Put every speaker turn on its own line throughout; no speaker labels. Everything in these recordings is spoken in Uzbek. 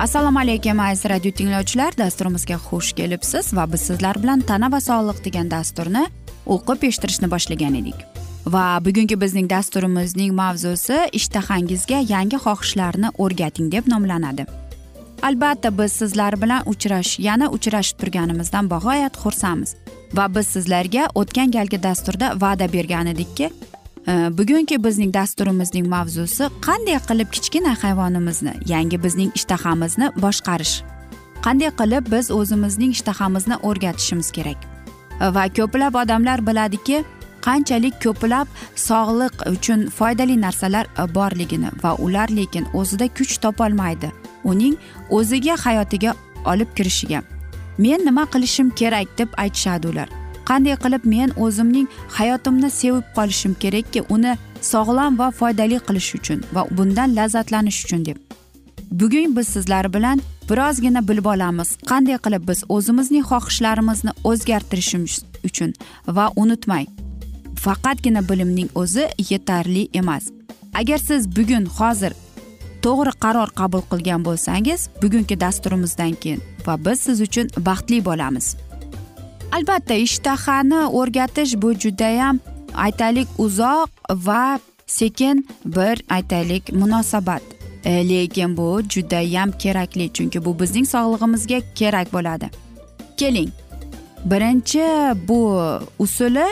assalomu alaykum aziz radio tinglovchilar. Dasturimizga xush kelibsiz va biz sizlar bilan tana va sog'liq degan dasturni o'qib eshittirishni boshlagan edik. Va bugungi bizning dasturimizning mavzusi ishtahangizga yangi xohishlarni o'rgating deb nomlanadi. Albatta biz sizlar bilan uchrash yana uchrashib turganimizdan bag'oyat xursandmiz. Va biz sizlarga o'tgan galgi dasturda va'da bergan edikki Э, bugungi bizning dasturimizning mavzusi qanday qilib kichkina hayvonimizni yangi bizning ishtahamizni boshqarish. Qanday qilib biz o'zimizning ishtahamizni o'rgatishimiz kerak? Va ko'plab odamlar biladiki qanchalik ko'plab sog'liq uchun foydali narsalar borligini va ular lekin o'zida kuch topolmaydi uning o'ziga hayotiga olib kirishiga. Men nima qilishim kerak deb aytishadi ular. Qanday qilib men o'zimning hayotimni sevib qolishim kerakki uni sog'lom va foydali qilish uchun va bundan lazzatlanish uchun deb. Bugun biz sizlar bilan birozgina bilib olamiz qanday qilib biz o'zimizning xohishlarimizni o'zgartirishimiz uchun va unutmang faqatgina bilimning o'zi yetarli emas. Agar siz bugun hozir to'g'ri qaror qabul qilgan bo'lsangiz bugungi dasturimizdan keyin va biz siz uchun baxtli bo'lamiz. Albatta ishtahani o'rgatish bu judayam aytaylik uzoq va sekin bir aytaylik munosabat. E, lekin bu judayam kerakli chunki bu bizning sog'lig'imizga kerak bo'ladi. Keling. Birinchi bu usuli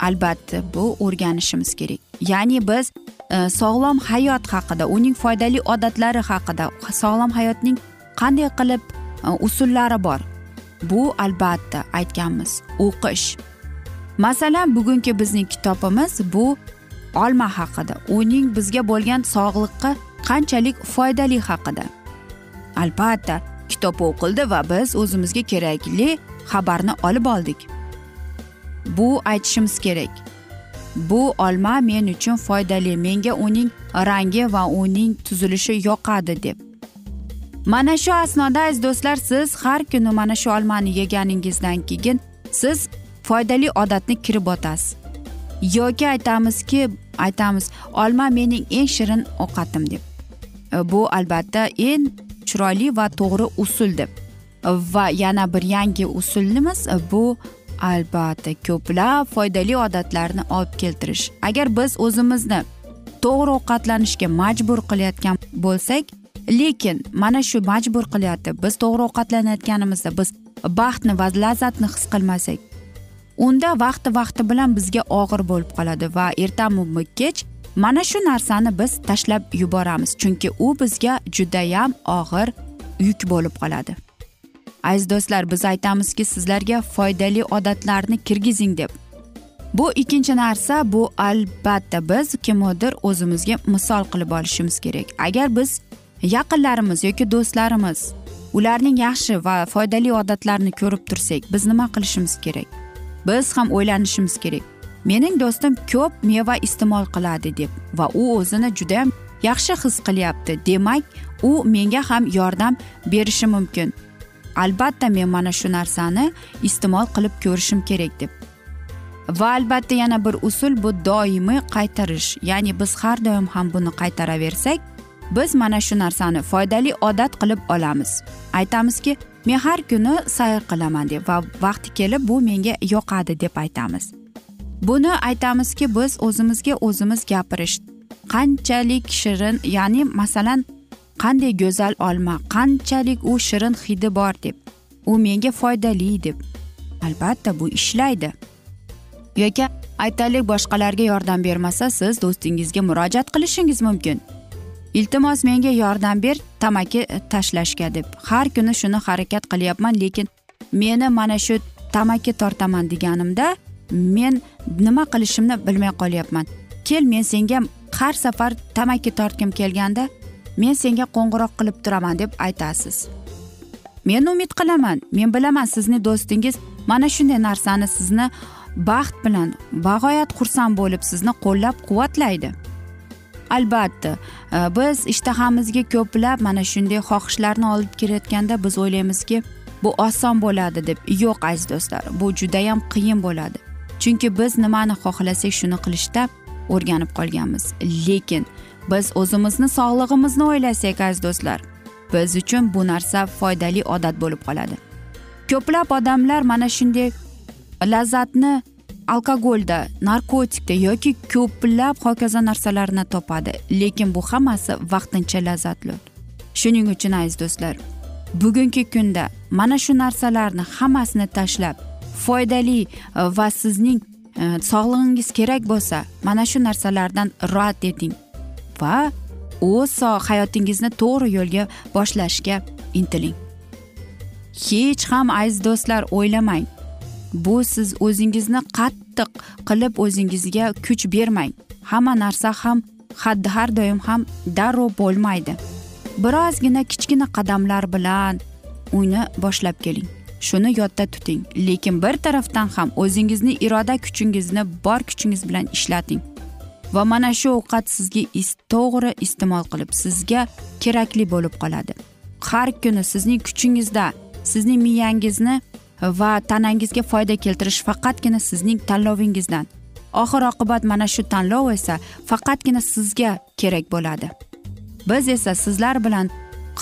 albatta bu o'rganishimiz kerak. Ya'ni biz e, sog'lom hayot haqida uning foydali odatlari haqida sog'lom hayotning qanday qilib e, usullari bor? Bu albatta aytganmiz o'qish. Masalan bugungi bizning kitobimiz bu olma haqida uning bizga bo'lgan sog'liqqa qanchalik foydali haqida. Albatta kitob o'qildi va biz o'zimizga kerakli xabarni olib oldik. Bu aytishimiz kerak. Bu olma men uchun foydali menga uning rangi va uning tuzilishi yoqadi deb. Mana shu asnoda aziz do'stlar siz har kuni mana shu olmani yeganingizdan keyin siz foydali odatni kirib o'tasiz. Yoki aytamizki aytamiz olma mening eng shirin ovqatim deb. E, bu albatta eng chiroyli va to'g'ri usul deb. Va yana bir yangi usulimiz e, bu albatta ko'plab foydali odatlarni olib keltirish. Agar biz o'zimizni to'g'ri ovqatlanishga majbur qilayotgan bo'lsak lekin mana shu majbur qilyapti. Biz to'g'ri ovqatlanayotganimizda biz baxtni va lazzatni his qilmasak unda vaqti vaqti bilan bizga og'ir bo'lib qoladi va ertami kech mana shu narsani biz tashlab yuboramiz. Chunki u bizga judayam og'ir yuk bo'lib qoladi. Aziz do'stlar biz aytamizki sizlarga foydali odatlarni kirgizing deb. Bu ikkinchi narsa bu albatta biz kimnidir o'zimizga misol qilib olishimiz kerak. Agar biz yaqinlarimiz yoki do'stlarimiz ularning yaxshi va foydali odatlarini ko'rib tursak biz nima qilishimiz kerak? Biz ham o'ylanishimiz kerak. Mening do'stim ko'p meva iste'mol qiladi deb va u o'zini judayam yaxshi his qilyapti demak u menga ham yordam berishi mumkin. Albatta men mana shu narsani iste'mol qilib ko'rishim kerak deb. Va albatta yana bir usul bu doimiy qaytarish ya'ni biz har doim ham buni qaytaraversak biz mana shu narsani foydali odat qilib olamiz. Aytamizki men har kuni sayr qilaman deb va vaqti kelib bu menga yoqadi deb aytamiz. Buni aytamizki biz o'zimizga o'zimiz gapirish qanchalik shirin ya'ni masalan qanday go'zal olma qanchalik u shirin hidi bor deb u menga foydali deb. Albatta bu ishlaydi. Yoki aytaylik boshqalarga yordam bermasa siz do'stingizga murojaat qilishingiz mumkin. Iltimos menga yordam ber tamaki tashlashga deb. Har kuni shuni harakat qilyapman lekin meni mana shu tamaki tortaman deganimda men nima qilishimni bilmay qolyapman. Kel men senga har safar tamaki tortgim kelganda men senga qo'ng'iroq qilib turaman deb aytasiz. Men umid qilaman men bilaman sizni do'stingiz mana shunday narsani sizni baxt bilan bag'oyat xursand bo'lib sizni qo'llab quvvatlaydi albatta. Biz ishtahamizga ko'plab mana shunday xohishlarni olib kelayotganda biz o'ylaymizki bu oson bo'ladi deb. Yo'q aziz do'stlar bu judayam qiyin bo'ladi. Chunki biz nimani xohlasak shuni qilishda o'rganib qolganmiz. Lekin biz o'zimizni sog'lig'imizni o'ylasak aziz do'stlar biz uchun bu narsa foydali odat bo'lib qoladi. Ko'plab odamlar mana shunday lazzatni alkogolda narkotikda yoki ko'plab hokazo narsalarni topadi. Lekin bu hammasi vaqtincha lazzatli. Shuning uchun aziz do'stlar bugungi kunda mana shu narsalarni hammasini tashlab foydali e, va sizning e, sog'lig'ingiz kerak bo'lsa mana shu narsalardan rad eting va o'z hayotingizni to'g'ri yo'lga boshlashga intiling. Hech ham aziz do'stlar o'ylamang. Bu siz o'zingizni qattiq qilib o'zingizga kuch bermang. Hamma narsa ham har doim ham darrov bo'lmaydi. Birozgina kichkina qadamlar bilan uni boshlab keling. Shuni yodda tuting. Lekin bir tarafdan ham o'zingizni iroda kuchingizni bor kuchingiz bilan ishlating. Va mana shu ovqat sizga to'g'ri iste'mol qilib sizga kerakli bo'lib qoladi. Har kuni sizning kuchingizda sizning miyangizni va tanangizga foyda keltirish faqatgina sizning tanlovingizdan. Oxir oqibat mana shu tanlov esa faqatgina sizga kerak bo'ladi. Biz esa sizlar bilan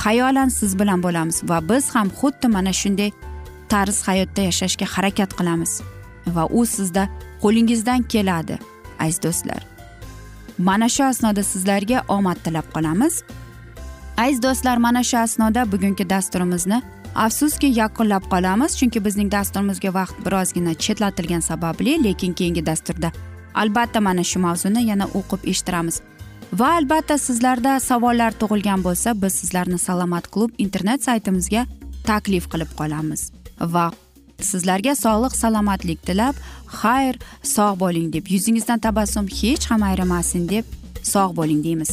xayolan siz bilan bo'lamiz va biz ham xuddi mana shunday tarz hayotda yashashga harakat qilamiz va u sizda qo'lingizdan keladi aziz do'stlar. Mana shu asnoda sizlarga omad tilab qolamiz. Aziz do'stlar mana shu asnoda bugungi dasturimizni afsuski yakunlab qolamiz chunki bizning dasturimizga vaqt birozgina chetlatilgani sababli lekin keyingi dasturda albatta mana shu mavzuni yana o'qib eshittiramiz. Va albatta sizlarda savollar tug'ilgan bo'lsa biz sizlarni salomat klub internet saytimizga taklif qilib qolamiz. Va sizlarga sog'lik salomatlik tilab xayr sog' bo'ling deb yuzingizdan tabassum hech ham ayrimasin deb sog' bo'ling deymiz.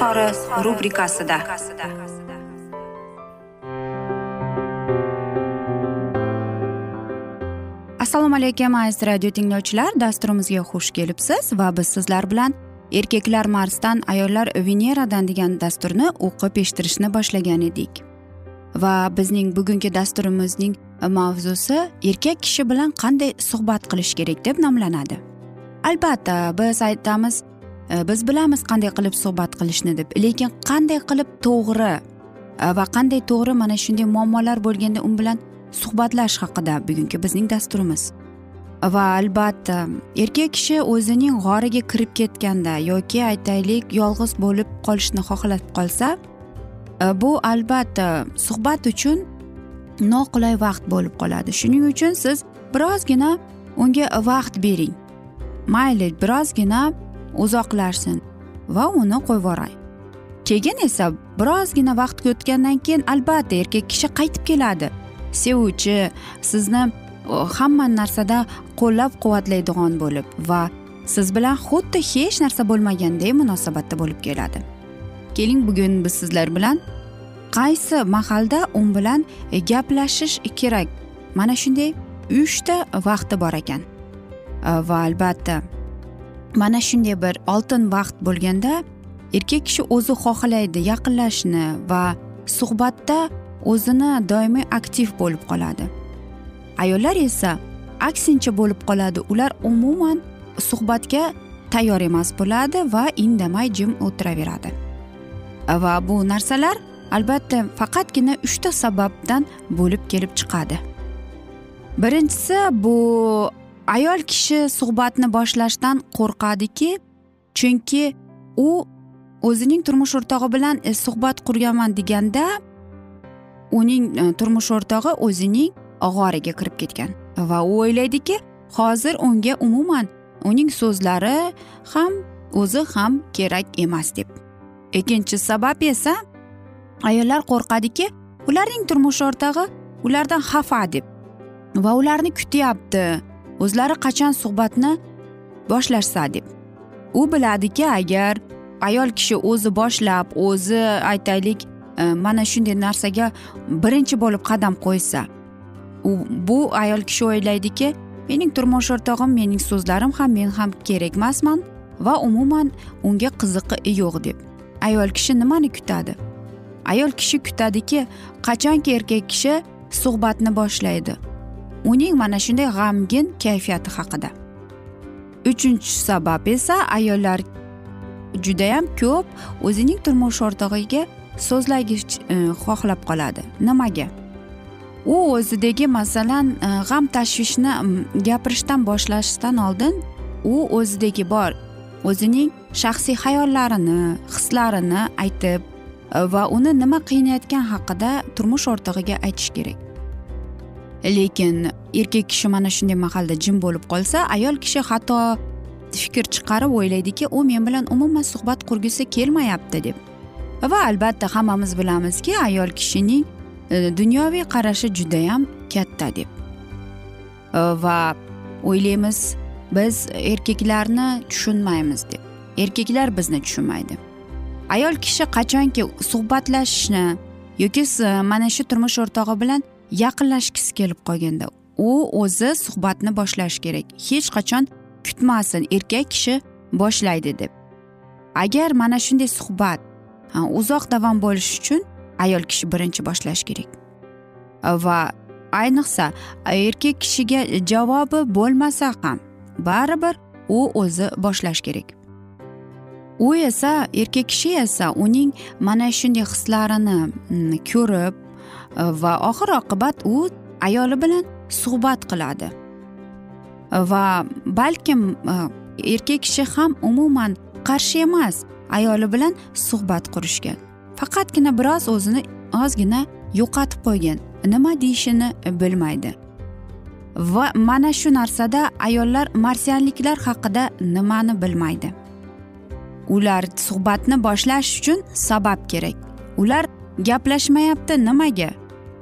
izhori rubrikasida. Assalomu alaykum aziz radio tinglovchilar. Dasturimizga xush kelibsiz va biz sizlar bilan erkaklar marsdan ayollar veneradan degan dasturni o'qib eshittirishni boshlagan edik. Va bizning bugungi dasturimizning mavzusi erkak kishi bilan qanday suhbat qilish kerak deb nomlanadi. Albatta biz aytamiz Э, biz bilamiz qanday qilib suhbat qilishni deb. Lekin qanday qilib to'g'ri e, va qanday to'g'ri mana shunday muammolar bo'lganda u bilan suhbatlash haqida bugungi bizning dasturimiz. Va albatta erkak kishi o'zining g'origa kirib ketganda yoki aytaylik yolg'iz bo'lib qolishni xohlab qolsa e, bu albatta suhbat uchun noqulay vaqt bo'lib qoladi. Shuning uchun siz birozgina unga vaqt bering. Mayli birozgina uzoqlashsin va uni qo'yib yuboray keyin esa birozgina vaqt o'tgandan keyin albatta erkak kishi qaytib keladi. Sevuvchi sizni hamma narsada qo'llab quvvatlaydigan bo'lib va siz bilan xuddi hech narsa bo'lmaganday munosabatda bo'lib keladi. Keling bugun biz sizlar bilan qaysi mahalda u bilan gaplashish kerak? Mana shunday uchta vaqti bor ekan. Va albatta mana shunday bir oltin vaqt bo'lganda erkak kishi o'zi xohlaydi yaqinlashishni va suhbatda o'zini doimiy aktiv bo'lib qoladi. Ayollar esa aksincha bo'lib qoladi. Ular umuman suhbatga tayyor emas bo'ladi va indamay jim o'tiraveradi. Va bu narsalar albatta faqatgina uchta sababdan bo'lib kelib chiqadi. Birinchisi bu ayol kishi suhbatni boshlashdan qo'rqadiki chunki u o'zining turmush o'rtog'i bilan e, suhbat qurganman deganda uning e, turmush o'rtog'i o'zining g'origa kirib ketgan. Va u o'ylaydiki hozir unga umuman uning so'zlari ham o'zi ham kerak emas deb. Ikkinchi sabab esa ayollar qo'rqadiki ularning turmush o'rtog'i ulardan xafa deb. Va ularni kutyapti. O'zlari qachon suhbatni boshlashsa deb. U biladiki agar ayol kishi o'zi boshlab o'zi aytaylik e, mana shunday narsaga birinchi bo'lib qadam qo'ysa u bu ayol kishi o'ylaydiki mening turmush o'rtog'im mening so'zlarim ham men ham kerak emasman va umuman unga qiziqi yo'q deb. Ayol kishi nimani kutadi? Ayol kishi kutadiki qachonki erkak kishi suhbatni boshlaydi. Uning mana shunday g'amgin kayfiyati haqida. Uchinchi sabab esa ayollar judayam ko'p o'zining turmush o'rtog'iga so'zlagich e, xohlab qoladi. Nimaga? U o'zidagi masalan e, g'am tashvishni gapirishdan boshlashdan oldin u o'zidagi bor o'zining shaxsiy hayollarini hislarini aytib e, va uni nima qiynayotgani haqida turmush o'rtog'iga aytish kerak. Lekin erkak kishi mana shunday mahalda jim bo'lib qolsa ayol kishi hatto fikr chiqarib o'ylaydiki u men bilan umuman suhbat qurgisi kelmayapti deb. Va albatta hammamiz bilamizki ayol kishining e, dunyoviy qarashi judayam katta deb. E, va o'ylaymiz biz erkaklarni tushunmaymiz deb. Erkaklar bizni tushunmaydi. Ayol kishi qachonki suhbatlashishni yoki mana shu turmush o'rtog'i bilan yaqinlashgisi kelib qolganda u o'zi suhbatni boshlashi kerak. Hech qachon kutmasin erkak kishi boshlaydi deb. Agar mana shunday suhbat uzoq davom bo'lishi uchun ayol kishi birinchi boshlashi kerak. Va ayniqsa erkak kishiga javobi bo'lmasa ham baribir u o'zi boshlashi kerak. U esa erkak kishi esa uning mana shunday hislarini mm, ko'rib E, va oxir oqibat u ayoli bilan suhbat qiladi. E, va balkim e, erkak kishi ham umuman qarshi emas ayoli bilan suhbat qurishga. Faqatgina biroz o'zini ozgina yo'qotib qo'ygan. Nima deyishini bilmaydi. Va mana shu narsada ayollar marsianliklar haqida nimani bilmaydi. Ular suhbatni boshlash uchun sabab kerak. Ular gaplashmayapti nimaga?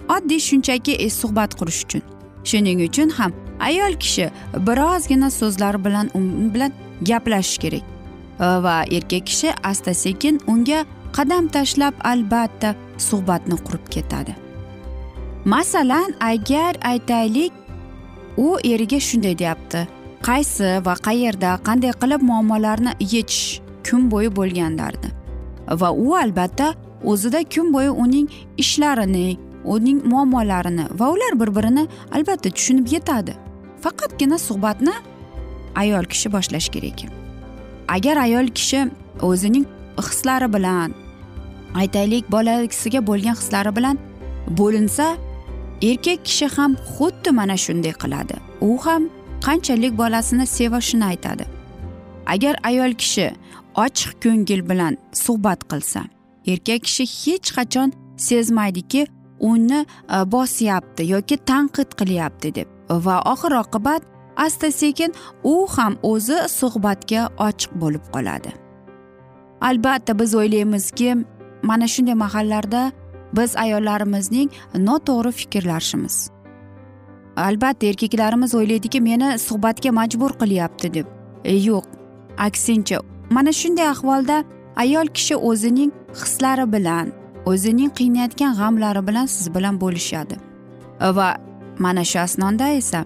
Oddiy shunchaki e, suhbat qurish uchun. Shuning uchun ham ayol kishi birozgina so'zlar bilan u bilan gaplashish kerak. E, va erkak kishi asta sekin unga qadam tashlab albatta suhbatni qurib ketadi. Masalan agar aytaylik u eriga shunday deyapti. Qaysi va qayerda qanday qilib muammolarni yechish kun bo'yi bo'lganlardi va u albatta o'zida kun bo'yi uning ishlarini uning muammolarini va ular bir birini albatta tushunib yetadi. Faqatgina suhbatni ayol kishi boshlash kerak agar ayol kishi o'zining hislari bilan aytaylik bolasiga bo'lgan hislari bilan bo'linsa erkak kishi ham xuddi mana shunday qiladi. U ham qanchalik bolasini sevishini aytadi. Agar ayol kishi ochiq ko'ngil bilan suhbat qilsa erkak kishi hech qachon sezmaydiki uni e, bosyapti yoki tanqid qilyapti deb. Va oxir oqibat asta sekin u ham o'zi suhbatga ochiq bo'lib qoladi. Albatta biz o'ylaymizki mana shunday mahallarda biz ayollarimizning noto'g'ri fikrlashimiz albatta erkaklarimiz o'ylaydiki meni suhbatga majbur qilyapti deb. E, yo'q aksincha mana shunday ahvolda ayol kishi o'zining hislari bilan o'zining qiynayotgan g'amlari bilan siz bilan bo'lishadi. Va mana shu asnoda esa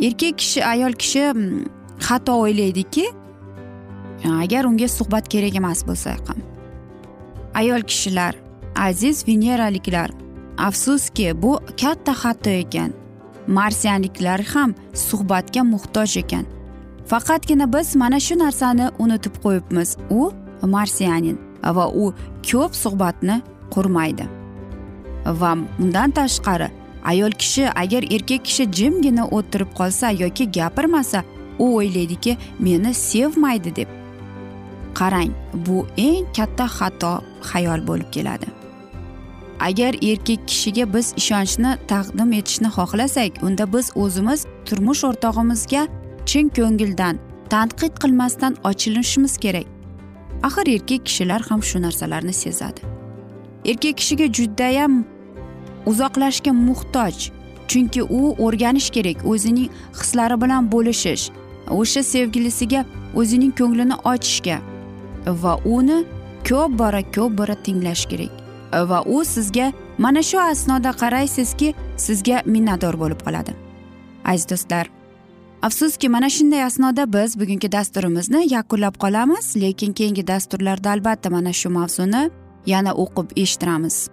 erkak kishi ayol kishi mm, xato o'ylaydiki agar unga suhbat kerak emas bo'lsa ham. Ayol kishilar aziz veneraliklar afsuski bu katta xato ekan. Marsianliklar ham suhbatga muhtoj ekan. Faqatgina biz mana shu narsani unutib qo'yibmiz. U marsianin va u ko'p suhbatni qurmaydi. Va undan tashqari ayol kishi agar erkak kishi jimgina o'tirib qolsa yoki gapirmasa u o'ylaydiki meni sevmaydi deb qarang bu eng katta xato xayol bo'lib keladi. Agar erkak kishiga biz ishonchni taqdim etishni xohlasak unda biz o'zimiz turmush o'rtog'imizga chin ko'ngildan tanqid qilmasdan ochilishimiz kerak. Axir erkak kishilar ham shu narsalarni sezadi. Erkak kishiga judayam uzoqlashga muhtoj chunki u o'rganish kerak o'zining hislari bilan bo'lishish o'sha sevgilisiga o'zining ko'nglini ochishga va uni ko'p bora ko'p bora tinglash kerak. Va u sizga mana shu asnoda qaraysizki sizga minnatdor bo'lib qoladi. Aziz do'stlar afsuski mana shunday asnoda biz bugungi dasturimizni yakunlab qolamiz lekin keyingi dasturlarda albatta mana shu mavzuni yana o'qib eshittiramiz.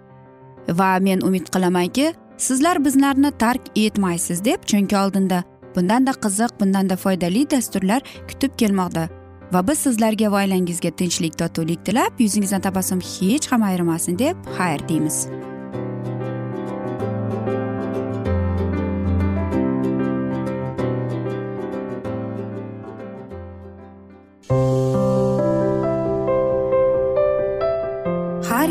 Va men umid qilamanki sizlar bizlarni tark etmaysiz deb chunki oldinda bundanda qiziq bundanda foydali dasturlar kutib kelmoqda. Va biz sizlarga va oilangizga tinchlik totuvlik tilab yuzingizdan tabassum hech ham ayrimasin deb xayr deymiz.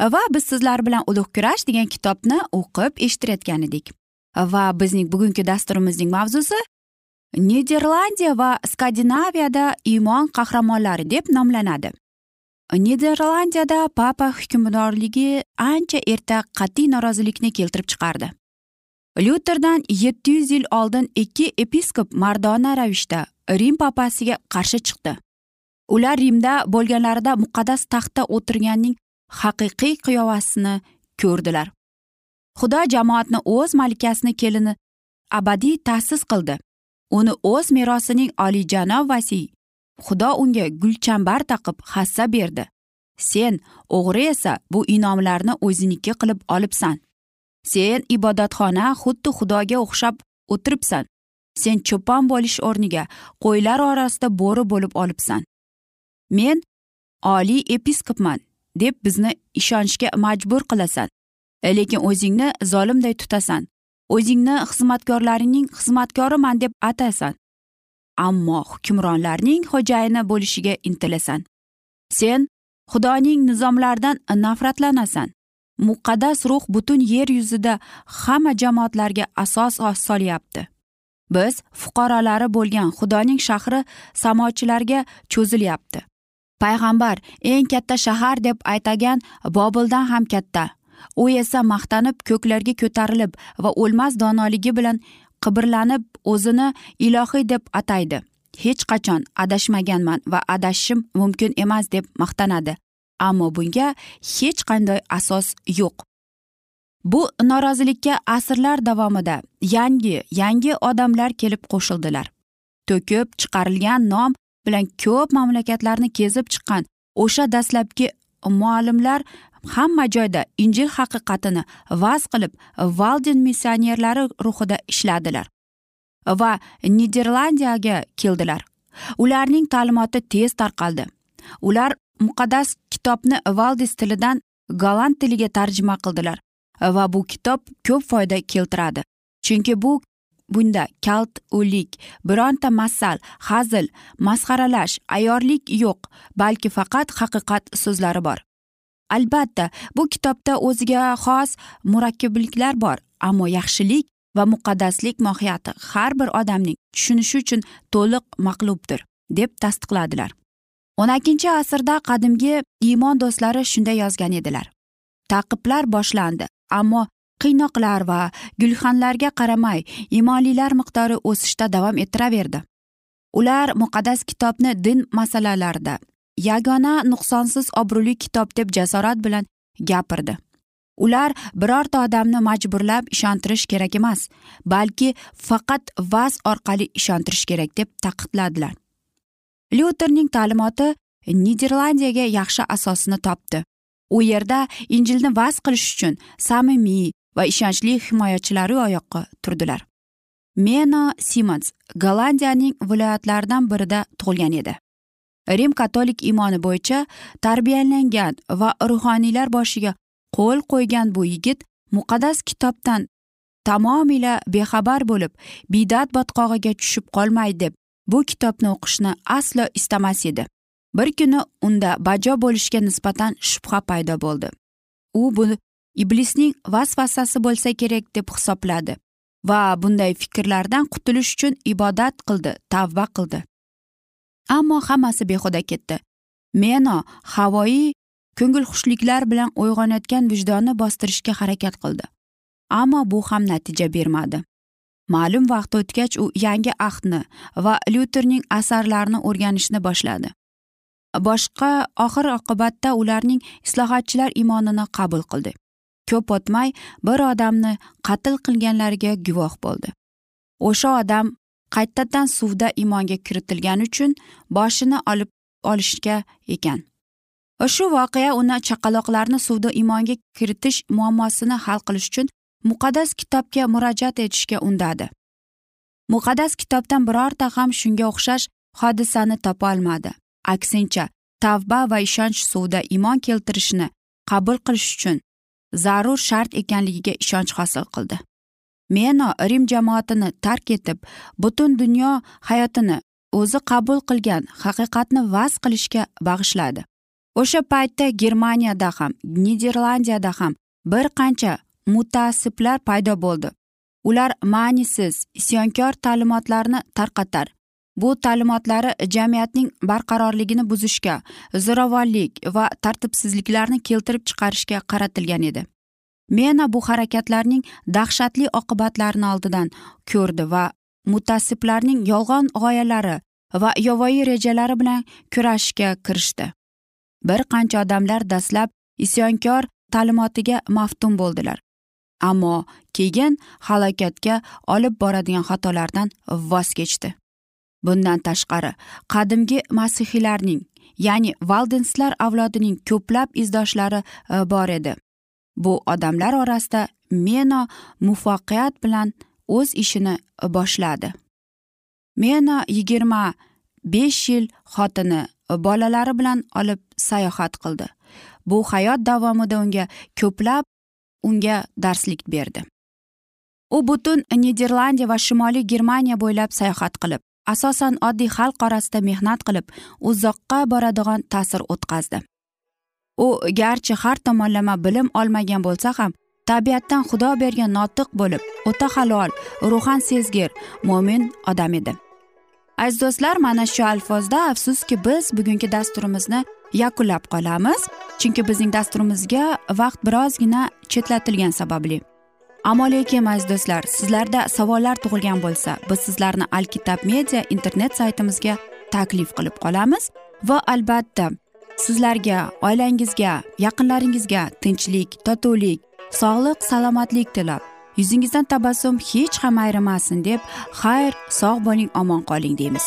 Va biz sizlar bilan ulug' kurash degan kitobni o'qib eshittirayotgan edik va bizning bugungi dasturimizning mavzusi niderlandiya va skandinaviyada iymon qahramonlari deb nomlanadi. Niderlandiyada papa hukmdorligi ancha erta qat'iy norozilikni keltirib chiqardi. Lyuterdan yetti yuz yil oldin ikki episkop mardona ravishda rim papasiga qarshi chiqdi. Ular rimda bo'lganlarida muqaddas taxtda o'tirganning haqiqiy qiyofasini ko'rdilar. Xudo jamoatni o'z malikasini kelini abadiy ta'sis qildi. Uni o'z merosining olijanob vasiy xudo unga gulchambar taqib hassa berdi. Sen o'g'ri esa bu inomlarni o'ziniki qilib olibsan. Sen ibodatxona xuddi xudoga o'xshab o'tiribsan. Sen cho'pon bo'lish o'rniga qo'ylar orasida bo'ri bo'lib olibsan. Men oliy episkopman deb bizni ishonishga majbur qilasan. E, lekin o'zingni zolimday tutasan. O'zingni xizmatkorlaringning xizmatkoriman deb atasan. Ammo hukmronlarning xo'jayini bo'lishiga intilasan. Sen xudoning nizomlaridan nafratlanasan. Muqaddas ruh butun yer yuzida hamma jamoatlarga asos solyapti biz fuqarolari bo'lgan xudoning shahri samochilarga cho'zilyapti. Payg'ambar eng katta shahar deb aytagan bobildan ham katta. U esa maqtanib ko'klarga ko'tarilib va o'lmas donoligi bilan qibrlanib o'zini ilohiy deb ataydi. Hech qachon adashmaganman va adashishim mumkin emas deb maqtanadi. Ammo bunga hech qanday asos yo'q. Bu norozilikka asrlar davomida yangi yangi odamlar kelib qo'shildilar. To'kib chiqarilgan nom bilan ko'p mamlakatlarni kezib chiqqan o'sha dastlabki muallimlar hamma joyda injil haqiqatini vaz qilib valden missionerlari ruhida ishladilar va niderlandiyaga keldilar. Ularning ta'limoti tez tarqaldi. Ular muqaddas kitobni valdis tilidan golland tiliga tarjima qildilar va bu kitob ko'p foyda keltiradi. Chunki bu bunda kalt o'lik bironta masal hazil masxaralash ayyorlik yo'q balki faqat haqiqat so'zlari bor. Albatta bu kitobda o'ziga xos murakkabliklar bor ammo yaxshilik va muqaddaslik mohiyati har bir odamning tushunishi uchun to'liq maqlubdir deb tasdiqladilar. O'n ikkinchi asrda qadimgi iymon do'stlari shunday yozgan edilar. Taqiblar boshlandi ammo qiynoqlar va gulxanlarga qaramay imonlilar miqdori o'sishda davom ettiraverdi. Ular muqaddas kitobni din masalalarida yagona nuqsonsiz obro'li kitob deb jasorat bilan gapirdi. Ular birorta odamni majburlab ishontirish kerak emas balki faqat vaz orqali ishontirish kerak deb ta'kidladilar. Lyuterning ta'limoti niderlandiyaga yaxshi asosini topdi. U yerda injilni vaz qilish uchun samimiy va ishonchli himoyachilari oyoqqa turdilar. Meno simons gollandiyaning viloyatlaridan birida tug'ilgan edi. Rim katolik iymoni bo'yicha tarbiyalangan va ruhoniylar boshiga qo'l qo'ygan bu yigit muqaddas kitobdan tamomila bexabar bo'lib bidat botqog'iga tushib qolmay deb bu kitobni o'qishni aslo istamas edi. Bir kuni unda bajo bo'lishga nisbatan shubha paydo bo'ldi. U buni iblisning vasvasasi bo'lsa kerak deb hisobladi va bunday fikrlardan qutulish uchun ibodat qildi tavba qildi. Ammo hammasi behuda ketdi. Meno havoyi ko'ngilxushliklar bilan uyg'onayotgan vijdonni bostirishga harakat qildi. Ammo bu ham natija bermadi. Ma'lum vaqt o'tgach u yangi ahdni va lyuterning asarlarini o'rganishni boshladi. Boshqa oxir oqibatda ularning islohotchilar iymonini qabul qildi. Ko'p o'tmay bir odamni qatl qilganlariga guvoh bo'ldi. O'sha odam qaytadan suvda imonga kiritilgani uchun boshini olib olishga ekan. Shu voqea uni chaqaloqlarni suvda imonga kiritish muammosini hal qilish uchun muqaddas kitobga murojaat etishga undadi. Muqaddas kitobdan birorta ham shunga o'xshash hodisani topa olmadi. Aksincha tavba va ishonch suvda iymon keltirishni qabul qilish uchun zarur shart ekanligiga ishonch hosil qildi. Meno rim jamoatini tark etib butun dunyo hayotini o'zi qabul qilgan haqiqatni vaz qilishga bag'ishladi. O'sha paytda germaniyada ham niderlandiyada ham bir qancha mutaassiblar paydo bo'ldi. Ular ma'nisiz isyonkor ta'limotlarni tarqatar bu ta'limotlari jamiyatning barqarorligini buzishga zo'ravonlik va tartibsizliklarni keltirib chiqarishga qaratilgan edi. Mena bu harakatlarning dahshatli oqibatlarini oldidan ko'rdi va mutassiblarning yolg'on g'oyalari va yovvoyi rejalari bilan kurashishga kirishdi. Bir qancha odamlar dastlab isyonkor ta'limotiga maftun bo'ldilar. Ammo keyin halokatga olib boradigan xatolardan voz kechdi. Bundan tashqari qadimgi masihiylarning ya'ni valdenslar avlodining ko'plab izdoshlari e, bor edi. Bu odamlar orasida meno muvaffaqiyat bilan o'z ishini e, boshladi. Meno yigirma besh yil xotini e, bolalari bilan olib sayohat qildi. Bu hayot davomida unga ko'plab unga darslik berdi. U butun niderlandiya va shimoliy germaniya bo'ylab sayohat qilib asosan oddiy xalq orasida mehnat qilib uzoqqa boradigan ta'sir o'tkazdi. U garchi har tomonlama bilim olmagan bo'lsa ham tabiatdan xudo bergan notiq bo'lib o'ta halol ruhan sezgir mo'min odam edi. Aziz do'stlar mana shu alfozda afsuski biz bugungi dasturimizni yakunlab qolamiz chunki bizning dasturimizga vaqt birozgina chetlatilgani sababli. Ammo lekin aziz do'stlar sizlarda savollar tug'ilgan bo'lsa biz sizlarni alkitab media internet saytimizga taklif qilib qolamiz va albatta sizlarga oilangizga yaqinlaringizga tinchlik totuvlik sog'lik salomatlik tilab yuzingizdan tabassum hech ham ayrimasin deb xayr sog' bo'ling omon qoling deymiz.